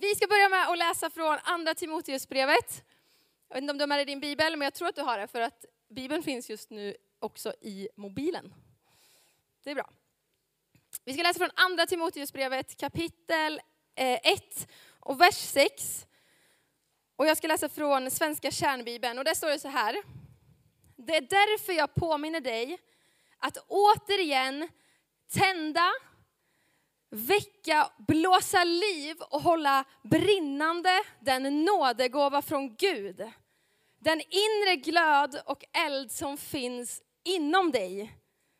Vi ska börja med att läsa från andra Timoteusbrevet. Jag vet inte om du har med dig din bibel, men jag tror att du har det för att bibeln finns just nu också i mobilen. Det är bra. Vi ska läsa från andra Timoteusbrevet kapitel eh, 1 och vers 6. Och jag ska läsa från svenska kärnbibeln och där står det så här. Det är därför jag påminner dig att återigen tända väcka, blåsa liv och hålla brinnande den nådegåva från Gud. Den inre glöd och eld som finns inom dig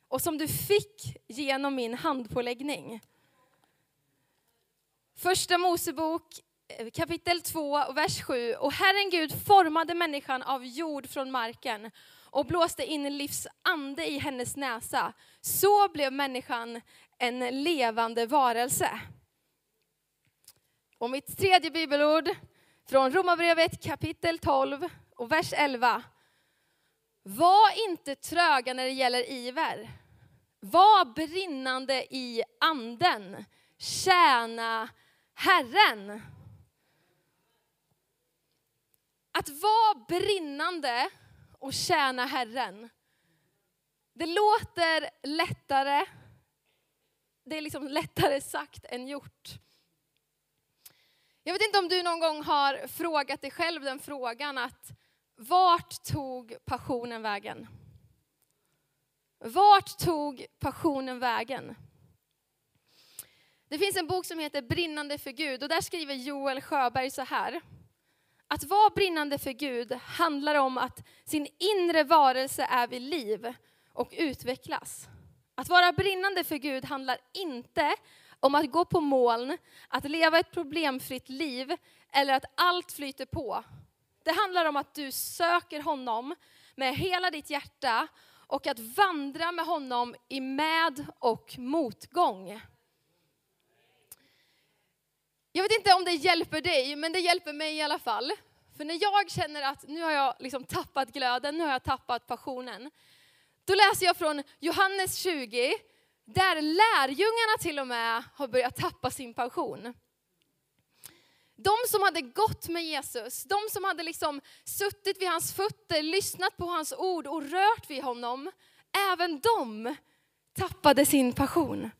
och som du fick genom min handpåläggning. Första Mosebok eh, kapitel 2, vers 7. Och Herren Gud formade människan av jord från marken och blåste in livs ande i hennes näsa. Så blev människan en levande varelse. Och mitt tredje bibelord från Romarbrevet kapitel 12 och vers 11. Var inte tröga när det gäller iver. Var brinnande i anden. Tjäna Herren. Att vara brinnande och tjäna Herren. Det låter lättare det är liksom lättare sagt än gjort. Jag vet inte om du någon gång har frågat dig själv den frågan att vart tog passionen vägen? Vart tog passionen vägen? Det finns en bok som heter Brinnande för Gud och där skriver Joel Sjöberg så här. Att vara brinnande för Gud handlar om att sin inre varelse är vid liv och utvecklas. Att vara brinnande för Gud handlar inte om att gå på moln, att leva ett problemfritt liv eller att allt flyter på. Det handlar om att du söker honom med hela ditt hjärta och att vandra med honom i med och motgång. Jag vet inte om det hjälper dig, men det hjälper mig i alla fall. För när jag känner att nu har jag liksom tappat glöden, nu har jag tappat passionen, då läser jag från Johannes 20, där lärjungarna till och med har börjat tappa sin passion. De som hade gått med Jesus, de som hade liksom suttit vid hans fötter, lyssnat på hans ord och rört vid honom, även de tappade sin passion.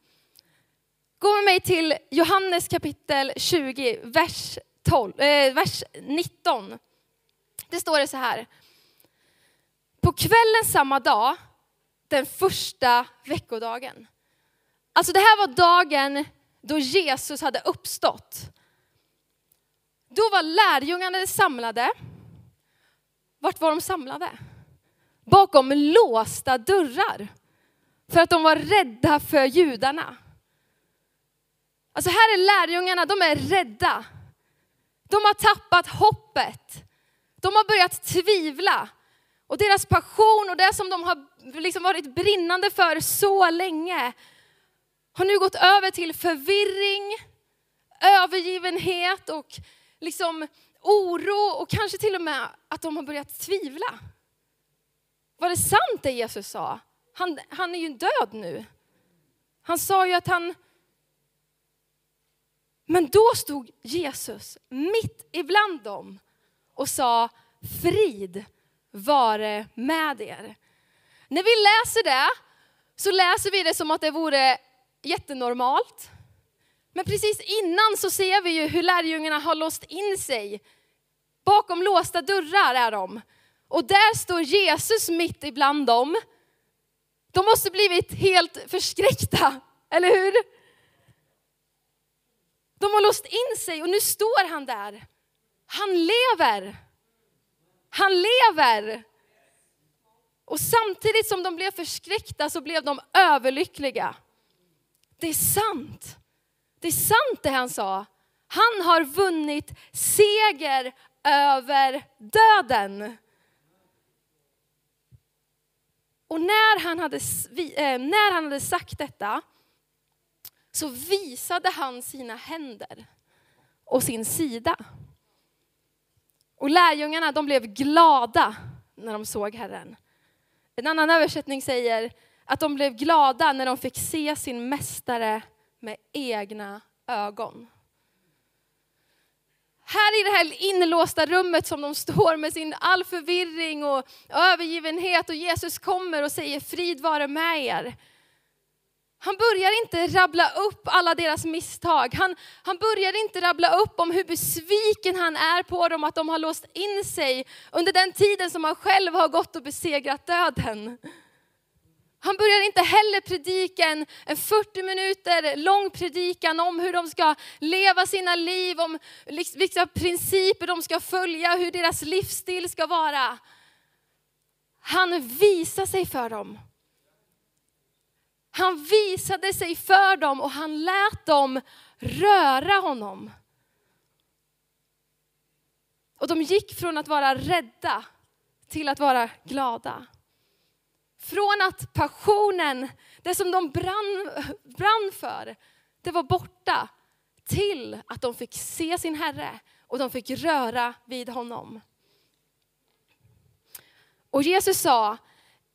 Gå med mig till Johannes kapitel 20, vers, 12, eh, vers 19. Det står det så här. På kvällen samma dag den första veckodagen. Alltså det här var dagen då Jesus hade uppstått. Då var lärjungarna samlade. Vart var de samlade? Bakom låsta dörrar. För att de var rädda för judarna. Alltså här är lärjungarna, de är rädda. De har tappat hoppet. De har börjat tvivla. Och deras passion och det som de har liksom varit brinnande för så länge har nu gått över till förvirring, övergivenhet och liksom oro och kanske till och med att de har börjat tvivla. Var det sant det Jesus sa? Han, han är ju död nu. Han sa ju att han... Men då stod Jesus mitt ibland dem och sa frid vare med er. När vi läser det så läser vi det som att det vore jättenormalt. Men precis innan så ser vi ju hur lärjungarna har låst in sig. Bakom låsta dörrar är de. Och där står Jesus mitt ibland dem. De måste blivit helt förskräckta, eller hur? De har låst in sig och nu står han där. Han lever. Han lever. Och samtidigt som de blev förskräckta så blev de överlyckliga. Det är sant. Det är sant det han sa. Han har vunnit seger över döden. Och när han hade, eh, när han hade sagt detta så visade han sina händer och sin sida. Och lärjungarna de blev glada när de såg Herren. En annan översättning säger att de blev glada när de fick se sin mästare med egna ögon. Här i det här inlåsta rummet som de står med sin all förvirring och övergivenhet och Jesus kommer och säger frid vare med er. Han börjar inte rabbla upp alla deras misstag. Han, han börjar inte rabbla upp om hur besviken han är på dem, att de har låst in sig under den tiden som han själv har gått och besegrat döden. Han börjar inte heller predika en, en 40 minuter lång predikan om hur de ska leva sina liv, om vilka principer de ska följa, hur deras livsstil ska vara. Han visar sig för dem. Han visade sig för dem och han lät dem röra honom. Och de gick från att vara rädda till att vara glada. Från att passionen, det som de brann, brann för, det var borta, till att de fick se sin Herre och de fick röra vid honom. Och Jesus sa,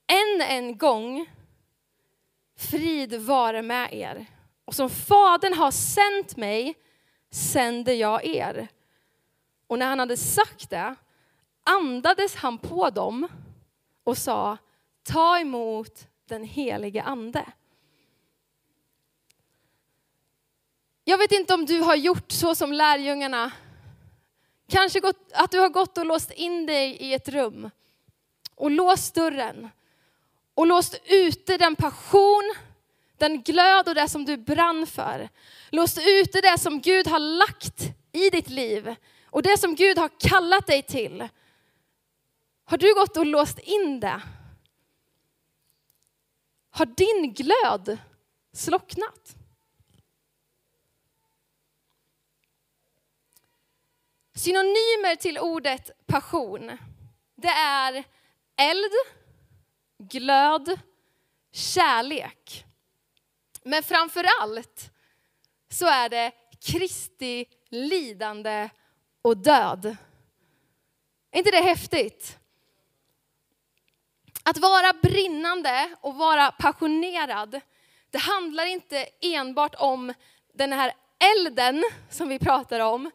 än en gång, frid vare med er. Och som Fadern har sänt mig, sänder jag er. Och när han hade sagt det andades han på dem och sa, ta emot den helige ande. Jag vet inte om du har gjort så som lärjungarna. Kanske gått, att du har gått och låst in dig i ett rum och låst dörren och låst ute den passion, den glöd och det som du brann för. Låst ute det som Gud har lagt i ditt liv och det som Gud har kallat dig till. Har du gått och låst in det? Har din glöd slocknat? Synonymer till ordet passion, det är eld, glöd, kärlek. Men framför allt så är det Kristi lidande och död. Är inte det häftigt? Att vara brinnande och vara passionerad, det handlar inte enbart om den här elden som vi pratar om,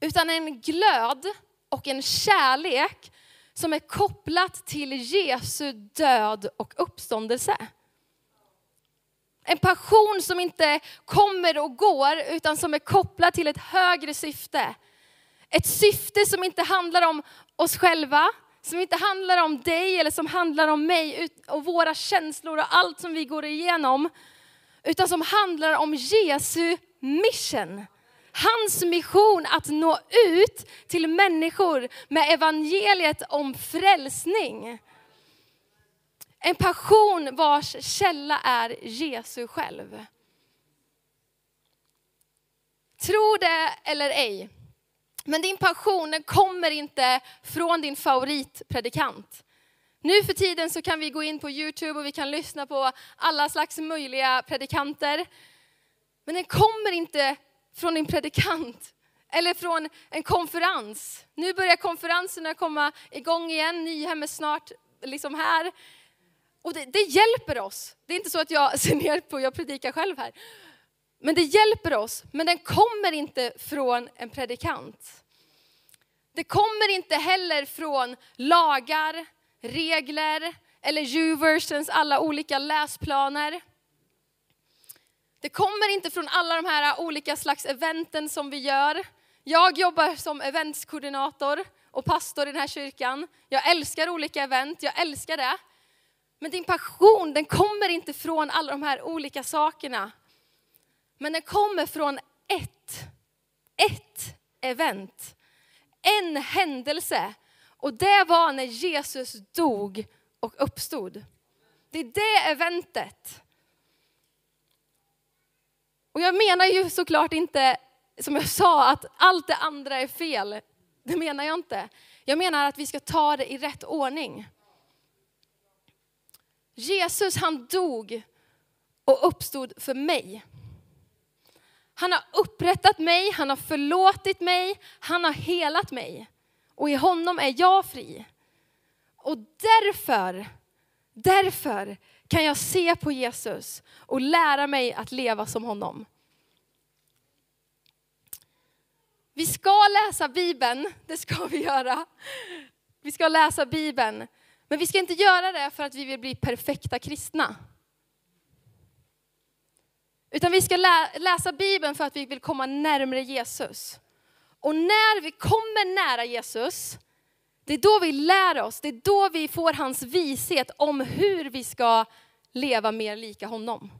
utan en glöd och en kärlek som är kopplat till Jesu död och uppståndelse. En passion som inte kommer och går, utan som är kopplad till ett högre syfte. Ett syfte som inte handlar om oss själva, som inte handlar om dig eller som handlar om mig och våra känslor och allt som vi går igenom. Utan som handlar om Jesu mission. Hans mission att nå ut till människor med evangeliet om frälsning. En passion vars källa är Jesus själv. Tro det eller ej, men din passion den kommer inte från din favoritpredikant. Nu för tiden så kan vi gå in på Youtube och vi kan lyssna på alla slags möjliga predikanter. Men den kommer inte från din predikant eller från en konferens. Nu börjar konferenserna komma igång igen, Nyhem är snart liksom här. Och det, det, hjälper oss. Det är inte så att jag ser ner på, jag predikar själv här. Men det hjälper oss, men den kommer inte från en predikant. Det kommer inte heller från lagar, regler eller U-versions alla olika läsplaner. Det kommer inte från alla de här olika slags eventen som vi gör. Jag jobbar som eventskoordinator och pastor i den här kyrkan. Jag älskar olika event, jag älskar det. Men din passion, den kommer inte från alla de här olika sakerna. Men den kommer från ett, ett event. En händelse. Och det var när Jesus dog och uppstod. Det är det eventet. Och jag menar ju såklart inte, som jag sa, att allt det andra är fel. Det menar jag inte. Jag menar att vi ska ta det i rätt ordning. Jesus han dog och uppstod för mig. Han har upprättat mig, han har förlåtit mig, han har helat mig. Och i honom är jag fri. Och därför, därför kan jag se på Jesus och lära mig att leva som honom. Vi ska läsa Bibeln, det ska vi göra. Vi ska läsa Bibeln. Men vi ska inte göra det för att vi vill bli perfekta kristna. Utan vi ska lä läsa Bibeln för att vi vill komma närmare Jesus. Och när vi kommer nära Jesus, det är då vi lär oss, det är då vi får hans vishet om hur vi ska leva mer lika honom.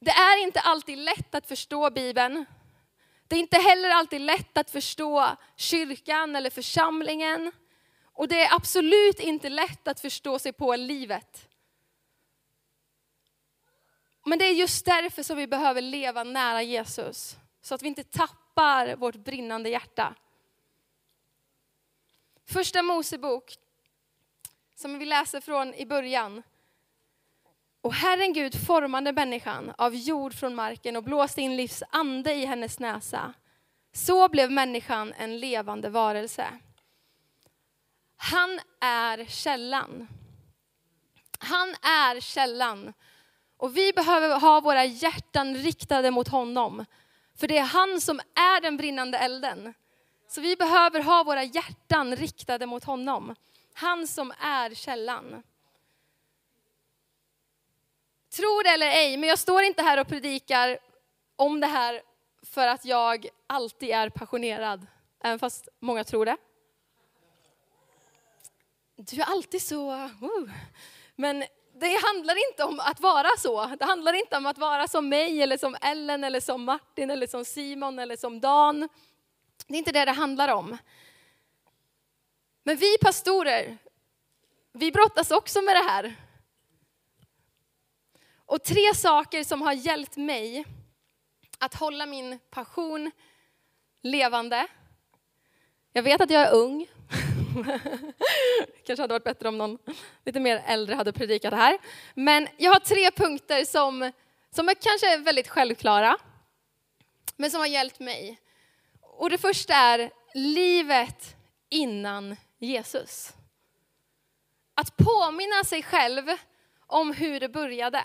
Det är inte alltid lätt att förstå Bibeln. Det är inte heller alltid lätt att förstå kyrkan eller församlingen. Och det är absolut inte lätt att förstå sig på livet. Men det är just därför som vi behöver leva nära Jesus. Så att vi inte tappar vårt brinnande hjärta. Första Mosebok, som vi läser från i början. Och Herren Gud formade människan av jord från marken och blåste in livs ande i hennes näsa. Så blev människan en levande varelse. Han är källan. Han är källan. Och vi behöver ha våra hjärtan riktade mot honom. För det är han som är den brinnande elden. Så vi behöver ha våra hjärtan riktade mot honom. Han som är källan. Tro det eller ej, men jag står inte här och predikar om det här för att jag alltid är passionerad. Även fast många tror det. Du är alltid så... Uh. Men det handlar inte om att vara så. Det handlar inte om att vara som mig, eller som Ellen, eller som Martin, eller som Simon, eller som Dan. Det är inte det det handlar om. Men vi pastorer, vi brottas också med det här. Och tre saker som har hjälpt mig att hålla min passion levande. Jag vet att jag är ung. kanske hade varit bättre om någon lite mer äldre hade predikat det här. Men jag har tre punkter som, som är kanske är väldigt självklara, men som har hjälpt mig. Och det första är livet innan Jesus. Att påminna sig själv om hur det började.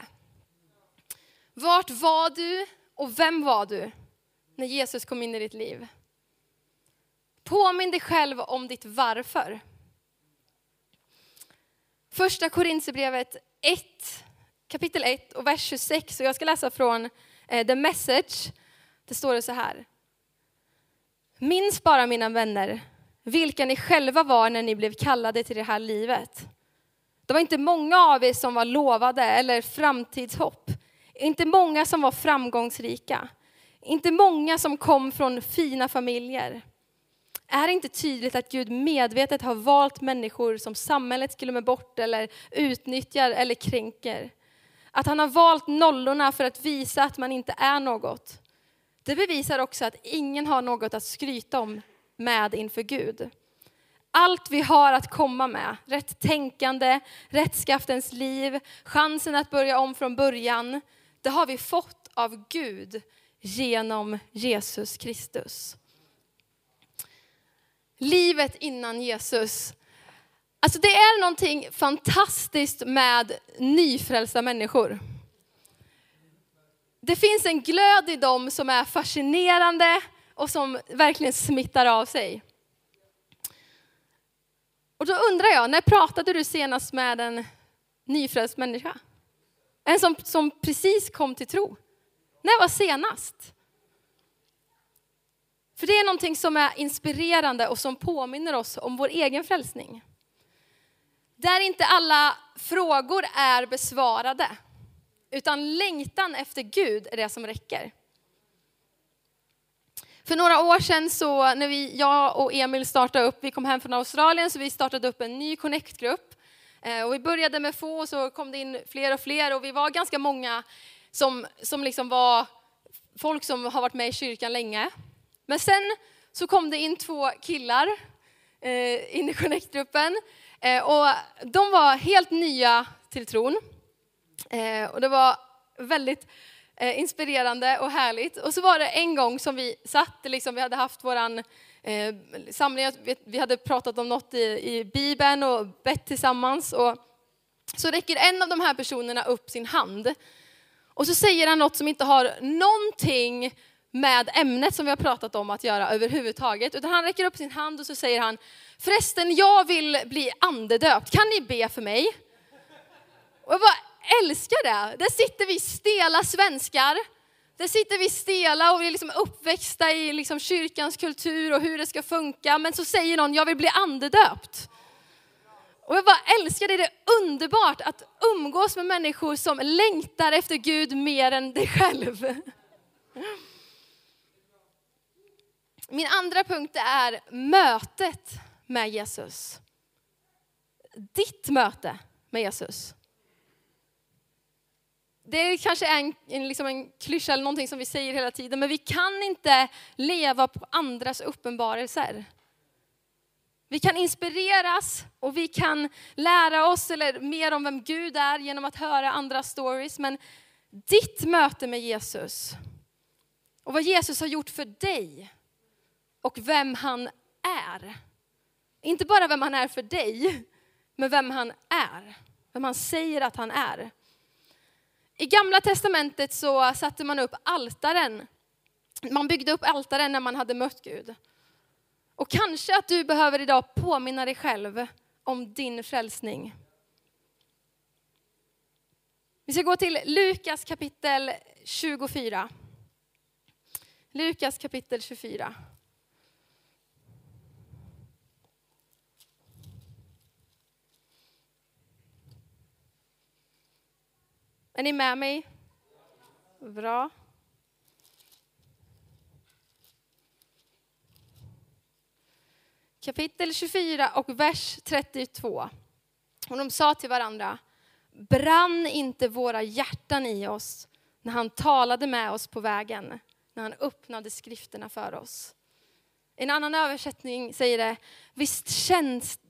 Vart var du och vem var du när Jesus kom in i ditt liv? Påminn dig själv om ditt varför. Första Korintierbrevet 1, kapitel 1 och vers 26. Och jag ska läsa från eh, The Message. Det står det så här. Minns bara mina vänner, vilka ni själva var när ni blev kallade till det här livet. Det var inte många av er som var lovade eller framtidshopp. Inte många som var framgångsrika. Inte många som kom från fina familjer. Är det inte tydligt att Gud medvetet har valt människor som samhället glömmer bort eller utnyttjar eller kränker? Att han har valt nollorna för att visa att man inte är något. Det bevisar också att ingen har något att skryta om med inför Gud. Allt vi har att komma med, rätt tänkande, rättskaftens liv, chansen att börja om från början, det har vi fått av Gud genom Jesus Kristus. Livet innan Jesus. Alltså det är någonting fantastiskt med nyfrälsta människor. Det finns en glöd i dem som är fascinerande och som verkligen smittar av sig. Och då undrar jag, när pratade du senast med en nyfrälst människa? En som, som precis kom till tro. När var senast? För det är någonting som är inspirerande och som påminner oss om vår egen frälsning. Där inte alla frågor är besvarade, utan längtan efter Gud är det som räcker. För några år sedan så när vi, jag och Emil startade upp, vi kom hem från Australien, så vi startade upp en ny Connect-grupp eh, och vi började med få och så kom det in fler och fler och vi var ganska många som, som liksom var folk som har varit med i kyrkan länge. Men sen så kom det in två killar eh, in i Connect-gruppen eh, och de var helt nya till tron. Eh, och det var väldigt eh, inspirerande och härligt. Och så var det en gång som vi satt, liksom, vi hade haft våran eh, samling, vi hade pratat om något i, i Bibeln och bett tillsammans. Och så räcker en av de här personerna upp sin hand. Och så säger han något som inte har någonting med ämnet som vi har pratat om att göra överhuvudtaget. Utan han räcker upp sin hand och så säger han, förresten jag vill bli andedöpt, kan ni be för mig? Och jag bara älskar det. Där sitter vi stela svenskar. Där sitter vi stela och är liksom uppväxta i liksom kyrkans kultur och hur det ska funka. Men så säger någon, jag vill bli andedöpt. Och jag bara älskar det, det är underbart att umgås med människor som längtar efter Gud mer än dig själv. Min andra punkt är mötet med Jesus. Ditt möte med Jesus. Det kanske är en, en, liksom en klyscha eller någonting som vi säger hela tiden, men vi kan inte leva på andras uppenbarelser. Vi kan inspireras och vi kan lära oss eller mer om vem Gud är genom att höra andra stories. Men ditt möte med Jesus och vad Jesus har gjort för dig och vem han är. Inte bara vem han är för dig, men vem han är. Vem han säger att han är. I gamla testamentet så satte man upp altaren. Man byggde upp altaren när man hade mött Gud. Och kanske att du behöver idag påminna dig själv om din frälsning. Vi ska gå till Lukas kapitel 24. Lukas kapitel 24. Är ni med mig? Bra. Kapitel 24 och vers 32. Och de sa till varandra, brann inte våra hjärtan i oss när han talade med oss på vägen, när han öppnade skrifterna för oss. En annan översättning säger det, visst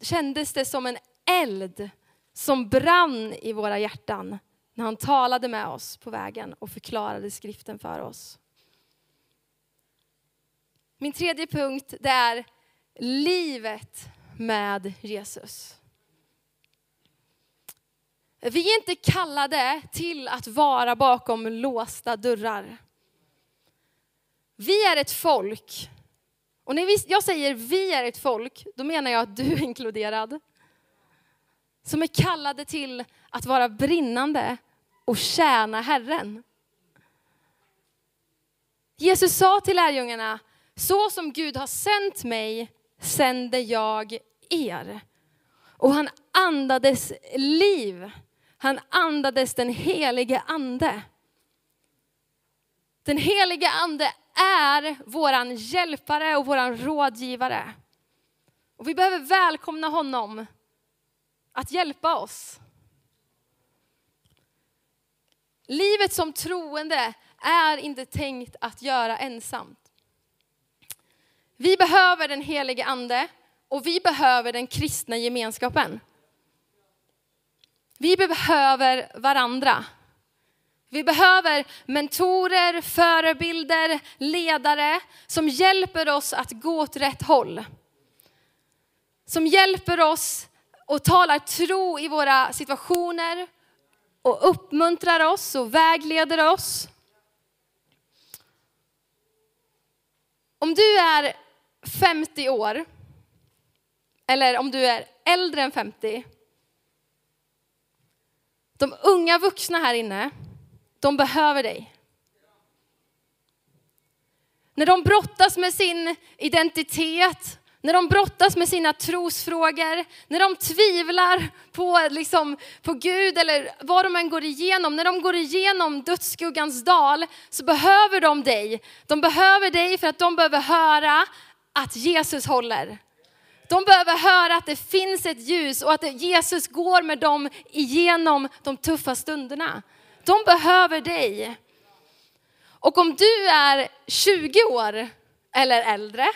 kändes det som en eld som brann i våra hjärtan när han talade med oss på vägen och förklarade skriften för oss. Min tredje punkt det är livet med Jesus. Vi är inte kallade till att vara bakom låsta dörrar. Vi är ett folk. Och när jag säger vi är ett folk, då menar jag att du är inkluderad. Som är kallade till att vara brinnande och tjäna Herren. Jesus sa till lärjungarna, så som Gud har sänt mig sänder jag er. Och han andades liv. Han andades den helige ande. Den helige ande är våran hjälpare och våran rådgivare. Och vi behöver välkomna honom att hjälpa oss. Livet som troende är inte tänkt att göra ensamt. Vi behöver den helige ande och vi behöver den kristna gemenskapen. Vi behöver varandra. Vi behöver mentorer, förebilder, ledare som hjälper oss att gå åt rätt håll. Som hjälper oss och talar tro i våra situationer och uppmuntrar oss och vägleder oss. Om du är 50 år, eller om du är äldre än 50, de unga vuxna här inne, de behöver dig. När de brottas med sin identitet, när de brottas med sina trosfrågor, när de tvivlar på, liksom, på Gud eller vad de än går igenom, när de går igenom dödsskuggans dal så behöver de dig. De behöver dig för att de behöver höra att Jesus håller. De behöver höra att det finns ett ljus och att Jesus går med dem igenom de tuffa stunderna. De behöver dig. Och om du är 20 år eller äldre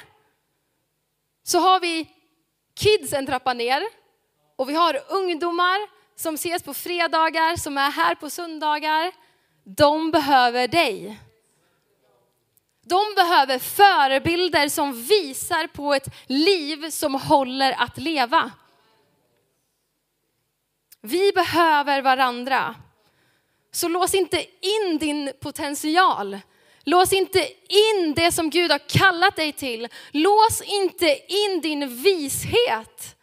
så har vi kids en trappa ner och vi har ungdomar som ses på fredagar, som är här på söndagar. De behöver dig. De behöver förebilder som visar på ett liv som håller att leva. Vi behöver varandra. Så lås inte in din potential. Lås inte in det som Gud har kallat dig till. Lås inte in din vishet.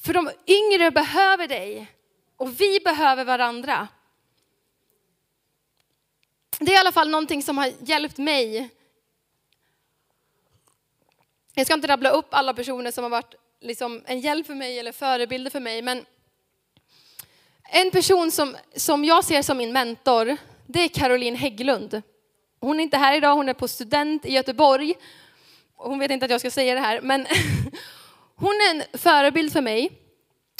För de yngre behöver dig och vi behöver varandra. Det är i alla fall någonting som har hjälpt mig. Jag ska inte rabbla upp alla personer som har varit liksom en hjälp för mig eller förebilder för mig, men en person som, som jag ser som min mentor, det är Caroline Hägglund. Hon är inte här idag, hon är på student i Göteborg. Hon vet inte att jag ska säga det här, men hon är en förebild för mig.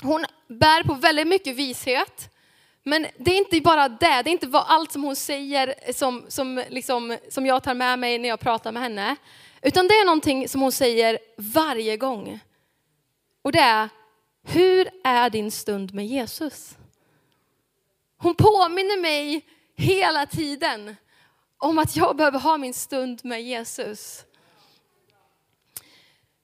Hon bär på väldigt mycket vishet. Men det är inte bara det, det är inte allt som hon säger som, som, liksom, som jag tar med mig när jag pratar med henne. Utan det är någonting som hon säger varje gång. Och det är, hur är din stund med Jesus? Hon påminner mig hela tiden om att jag behöver ha min stund med Jesus.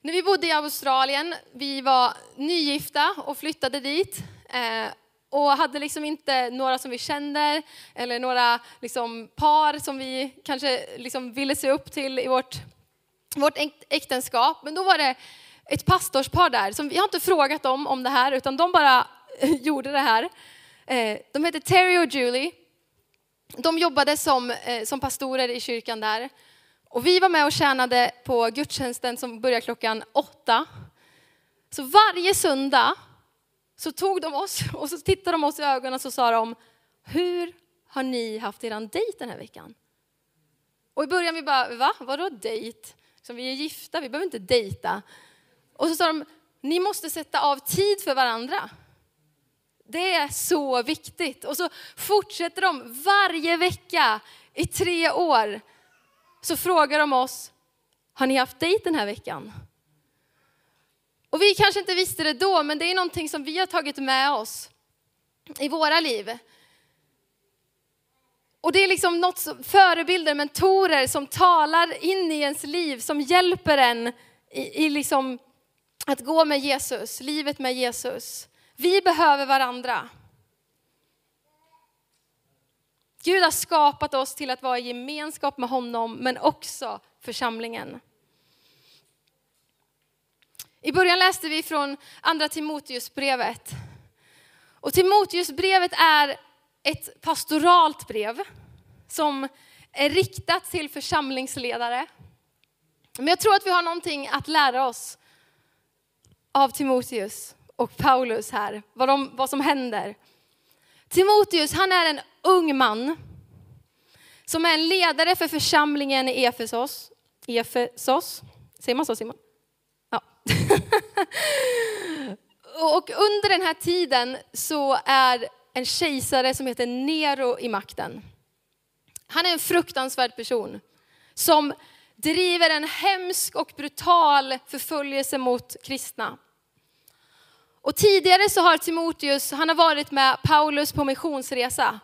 När vi bodde i Australien, vi var nygifta och flyttade dit. Eh, och hade liksom inte några som vi kände eller några liksom par som vi kanske liksom ville se upp till i vårt, vårt äktenskap. Men då var det ett pastorspar där, som vi har inte frågat dem om det här, utan de bara gjorde det här. Eh, de heter Terry och Julie. De jobbade som, eh, som pastorer i kyrkan där. Och vi var med och tjänade på gudstjänsten som börjar klockan åtta. Så varje söndag så tog de oss och så tittade de oss i ögonen och så sa de, hur har ni haft er dejt den här veckan? Och i början vi bara, va? Vadå dejt? Som vi är gifta, vi behöver inte dejta. Och så sa de, ni måste sätta av tid för varandra. Det är så viktigt. Och så fortsätter de varje vecka i tre år. Så frågar de oss, har ni haft dejt den här veckan? Och vi kanske inte visste det då, men det är någonting som vi har tagit med oss i våra liv. Och det är liksom något som, förebilder, mentorer som talar in i ens liv, som hjälper en i, i liksom att gå med Jesus, livet med Jesus. Vi behöver varandra. Gud har skapat oss till att vara i gemenskap med honom, men också församlingen. I början läste vi från andra Timoteusbrevet. Och Timoteusbrevet är ett pastoralt brev som är riktat till församlingsledare. Men jag tror att vi har någonting att lära oss av Timoteus och Paulus här, vad, de, vad som händer. Timoteus, han är en ung man som är en ledare för församlingen i Efesos. Efesos, säger man så Simon? Ja. och under den här tiden så är en kejsare som heter Nero i makten. Han är en fruktansvärd person som driver en hemsk och brutal förföljelse mot kristna. Och tidigare så har Timoteus, han har varit med Paulus på missionsresa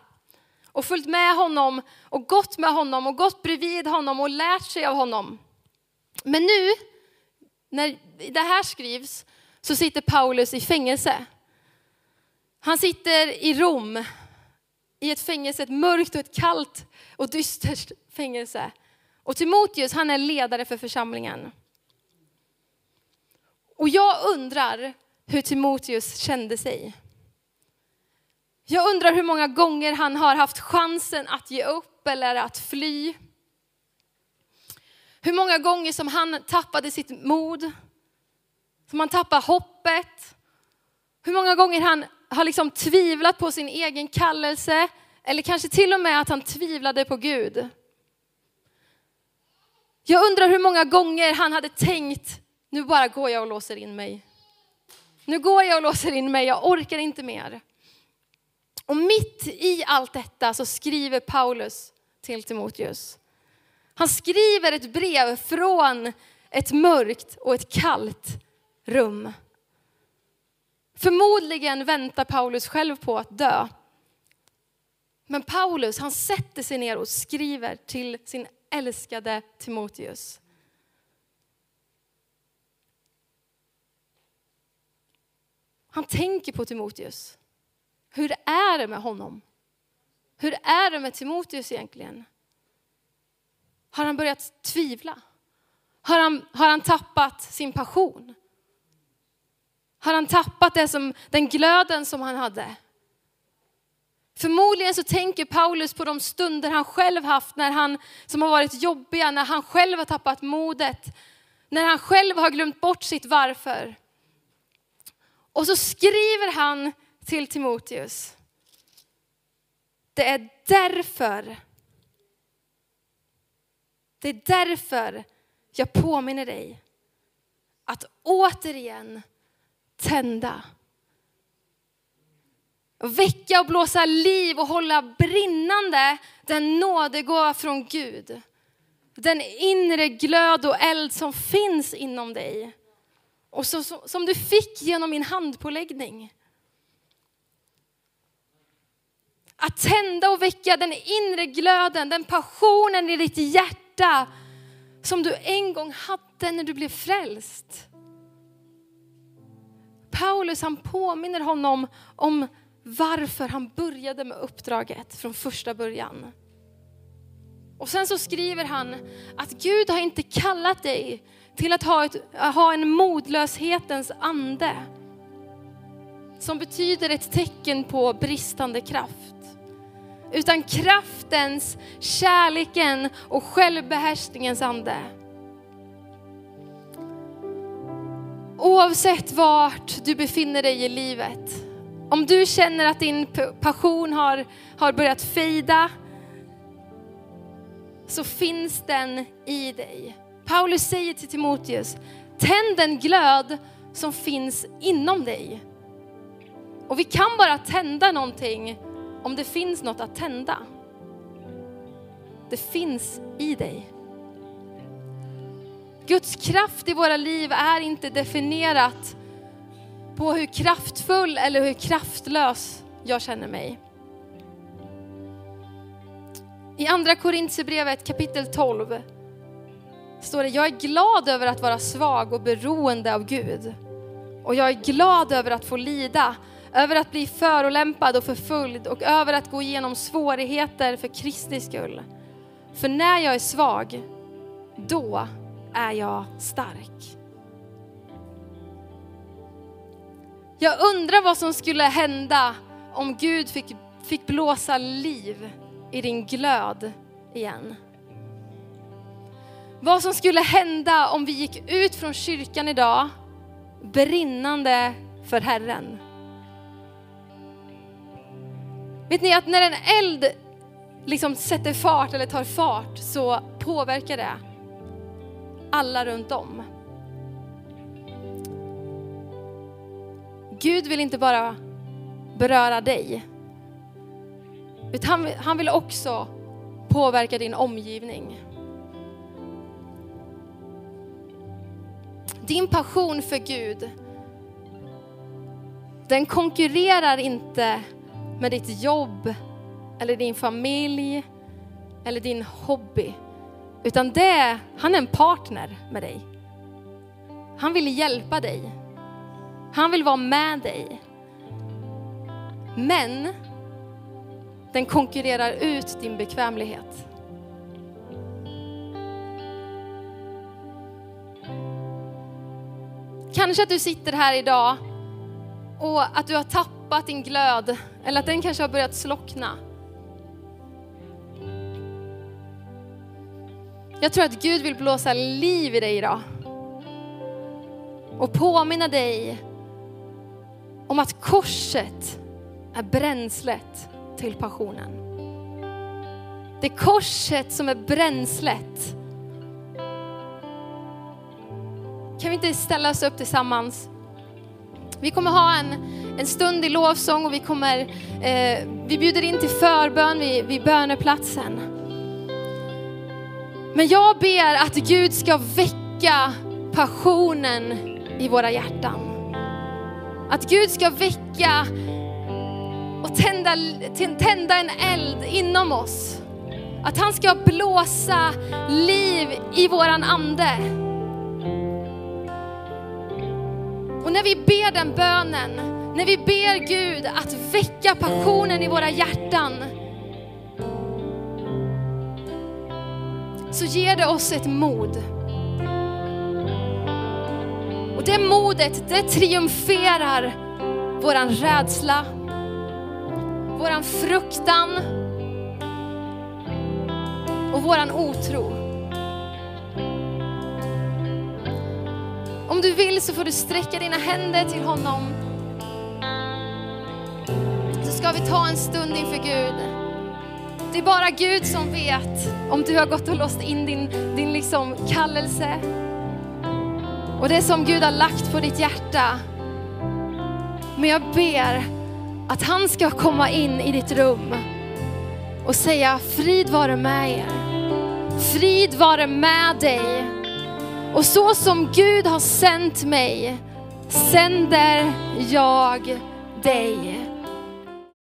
och följt med honom och gått med honom och gått bredvid honom och lärt sig av honom. Men nu, när det här skrivs, så sitter Paulus i fängelse. Han sitter i Rom, i ett fängelse, ett mörkt och ett kallt och dystert fängelse. Och Timoteus, han är ledare för församlingen. Och jag undrar hur Timoteus kände sig. Jag undrar hur många gånger han har haft chansen att ge upp eller att fly. Hur många gånger som han tappade sitt mod, som han tappade hoppet. Hur många gånger han har liksom tvivlat på sin egen kallelse, eller kanske till och med att han tvivlade på Gud. Jag undrar hur många gånger han hade tänkt, nu bara går jag och låser in mig. Nu går jag och låser in mig, jag orkar inte mer. Och mitt i allt detta så skriver Paulus till Timoteus. Han skriver ett brev från ett mörkt och ett kallt rum. Förmodligen väntar Paulus själv på att dö. Men Paulus, han sätter sig ner och skriver till sin älskade Timoteus. Han tänker på Timoteus. Hur är det med honom? Hur är det med Timoteus egentligen? Har han börjat tvivla? Har han, har han tappat sin passion? Har han tappat det som, den glöden som han hade? Förmodligen så tänker Paulus på de stunder han själv haft när han, som har varit jobbiga, när han själv har tappat modet, när han själv har glömt bort sitt varför. Och så skriver han till Timoteus. Det är därför, det är därför jag påminner dig att återigen tända. Väcka och blåsa liv och hålla brinnande den nådegåva från Gud. Den inre glöd och eld som finns inom dig. Och så, som du fick genom min handpåläggning. Att tända och väcka den inre glöden, den passionen i ditt hjärta som du en gång hade när du blev frälst. Paulus han påminner honom om varför han började med uppdraget från första början. Och sen så skriver han att Gud har inte kallat dig till att ha, ett, ha en modlöshetens ande. Som betyder ett tecken på bristande kraft. Utan kraftens, kärleken och självbehärskningens ande. Oavsett vart du befinner dig i livet. Om du känner att din passion har, har börjat fejda, så finns den i dig. Paulus säger till Timoteus, tänd den glöd som finns inom dig. Och vi kan bara tända någonting om det finns något att tända. Det finns i dig. Guds kraft i våra liv är inte definierat på hur kraftfull eller hur kraftlös jag känner mig. I andra Korintierbrevet kapitel 12 står det, jag är glad över att vara svag och beroende av Gud. Och jag är glad över att få lida, över att bli förolämpad och förföljd och över att gå igenom svårigheter för Kristi skull. För när jag är svag, då är jag stark. Jag undrar vad som skulle hända om Gud fick, fick blåsa liv i din glöd igen. Vad som skulle hända om vi gick ut från kyrkan idag brinnande för Herren. Vet ni att när en eld liksom sätter fart eller tar fart så påverkar det alla runt om. Gud vill inte bara beröra dig, utan han vill också påverka din omgivning. Din passion för Gud, den konkurrerar inte med ditt jobb eller din familj eller din hobby. Utan det, han är en partner med dig. Han vill hjälpa dig. Han vill vara med dig. Men den konkurrerar ut din bekvämlighet. Kanske att du sitter här idag och att du har tappat din glöd eller att den kanske har börjat slockna. Jag tror att Gud vill blåsa liv i dig idag och påminna dig om att korset är bränslet till passionen. Det är korset som är bränslet. Kan vi inte ställa oss upp tillsammans? Vi kommer ha en, en stund i lovsång och vi, kommer, eh, vi bjuder in till förbön vid, vid böneplatsen. Men jag ber att Gud ska väcka passionen i våra hjärtan. Att Gud ska väcka och tända, tända en eld inom oss. Att han ska blåsa liv i våran ande. Och när vi ber den bönen, när vi ber Gud att väcka passionen i våra hjärtan, så ger det oss ett mod. Och det modet, det triumferar våran rädsla, våran fruktan och våran otro. Om du vill så får du sträcka dina händer till honom. Så ska vi ta en stund inför Gud. Det är bara Gud som vet om du har gått och låst in din, din liksom kallelse. Och det som Gud har lagt på ditt hjärta. Men jag ber att han ska komma in i ditt rum och säga frid vare med er. Frid vare med dig. Och så som Gud har sänt mig sänder jag dig.